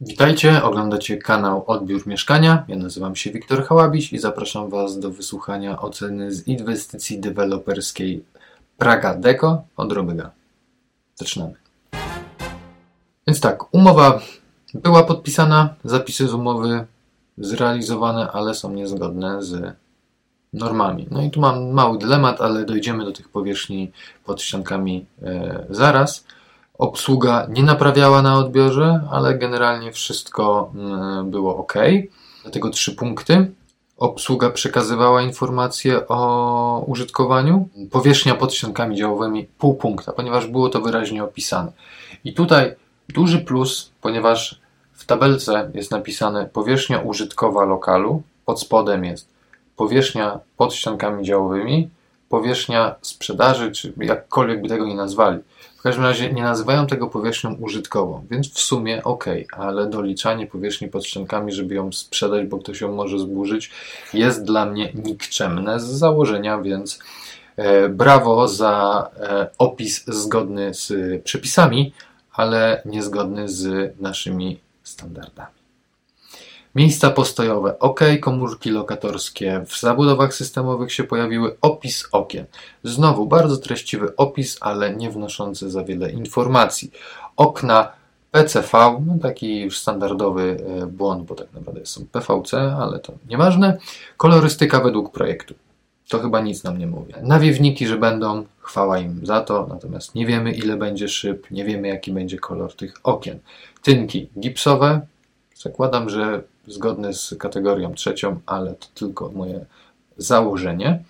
Witajcie, oglądacie kanał Odbiór Mieszkania. Ja nazywam się Wiktor Hałabiś i zapraszam Was do wysłuchania oceny z inwestycji deweloperskiej Praga Deco od Robyga. Zaczynamy. Więc tak, umowa była podpisana, zapisy z umowy zrealizowane, ale są niezgodne z normami. No i tu mam mały dylemat, ale dojdziemy do tych powierzchni pod ściankami e, zaraz. Obsługa nie naprawiała na odbiorze, ale generalnie wszystko mm, było ok. Dlatego trzy punkty. Obsługa przekazywała informacje o użytkowaniu. Powierzchnia pod ściankami działowymi pół punkta, ponieważ było to wyraźnie opisane. I tutaj duży plus, ponieważ w tabelce jest napisane powierzchnia użytkowa lokalu, pod spodem jest powierzchnia pod ściankami działowymi, powierzchnia sprzedaży, czy jakkolwiek by tego nie nazwali. W każdym razie nie nazywają tego powierzchnią użytkową, więc w sumie ok, ale doliczanie powierzchni pod ściankami, żeby ją sprzedać, bo ktoś ją może zburzyć, jest dla mnie nikczemne z założenia, więc e, brawo za e, opis zgodny z przepisami, ale niezgodny z naszymi standardami. Miejsca postojowe OK, komórki lokatorskie. W zabudowach systemowych się pojawiły opis okien. Znowu bardzo treściwy opis, ale nie wnoszący za wiele informacji. Okna PCV, no taki już standardowy e, błąd, bo tak naprawdę są PVC, ale to nieważne. Kolorystyka według projektu. To chyba nic nam nie mówi. Nawiewniki, że będą, chwała im za to, natomiast nie wiemy ile będzie szyb, nie wiemy jaki będzie kolor tych okien. Tynki gipsowe, zakładam, że zgodny z kategorią trzecią, ale to tylko moje założenie.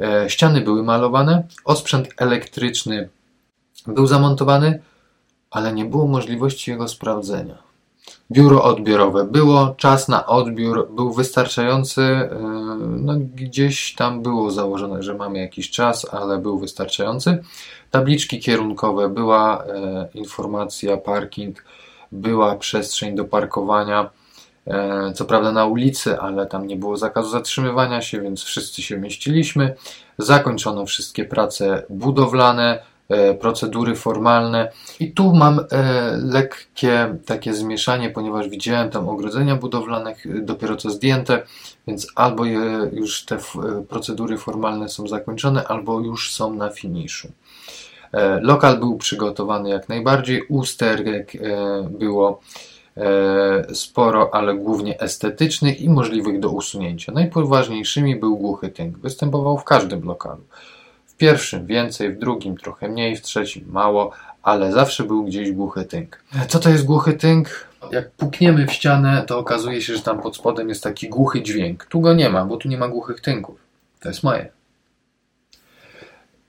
E, ściany były malowane, osprzęt elektryczny był zamontowany, ale nie było możliwości jego sprawdzenia. Biuro odbiorowe było, czas na odbiór był wystarczający. E, no, gdzieś tam było założone, że mamy jakiś czas, ale był wystarczający. Tabliczki kierunkowe, była e, informacja parking, była przestrzeń do parkowania co prawda na ulicy, ale tam nie było zakazu zatrzymywania się, więc wszyscy się mieściliśmy. Zakończono wszystkie prace budowlane, e, procedury formalne. I tu mam e, lekkie takie zmieszanie, ponieważ widziałem tam ogrodzenia budowlane, dopiero co zdjęte, więc albo już te procedury formalne są zakończone, albo już są na finiszu. Lokal był przygotowany jak najbardziej, usterek było E, sporo, ale głównie estetycznych i możliwych do usunięcia. Najpoważniejszymi był głuchy tynk. Występował w każdym lokalu. W pierwszym więcej, w drugim trochę mniej, w trzecim mało, ale zawsze był gdzieś głuchy tynk. Co to jest głuchy tynk? Jak pukniemy w ścianę, to okazuje się, że tam pod spodem jest taki głuchy dźwięk. Tu go nie ma, bo tu nie ma głuchych tynków. To jest moje.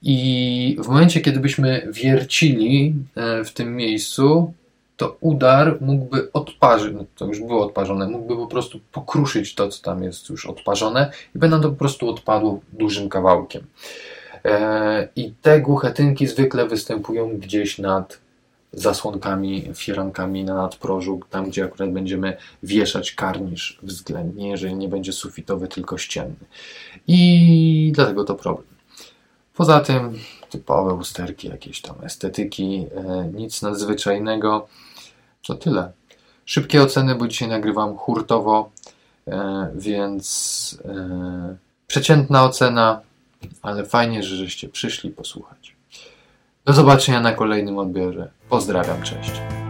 I w momencie, kiedy byśmy wiercili e, w tym miejscu, to udar mógłby odparzyć, no to już było odparzone, mógłby po prostu pokruszyć to, co tam jest już odparzone i będą to po prostu odpadło dużym kawałkiem. E, I te głuche tynki zwykle występują gdzieś nad zasłonkami, firankami na nadprożu, tam gdzie akurat będziemy wieszać karnisz względnie, jeżeli nie będzie sufitowy, tylko ścienny. I dlatego to problem. Poza tym typowe usterki, jakieś tam estetyki, e, nic nadzwyczajnego. To tyle. Szybkie oceny, bo dzisiaj nagrywam hurtowo, e, więc e, przeciętna ocena, ale fajnie, że żeście przyszli posłuchać. Do zobaczenia na kolejnym odbiorze. Pozdrawiam, cześć.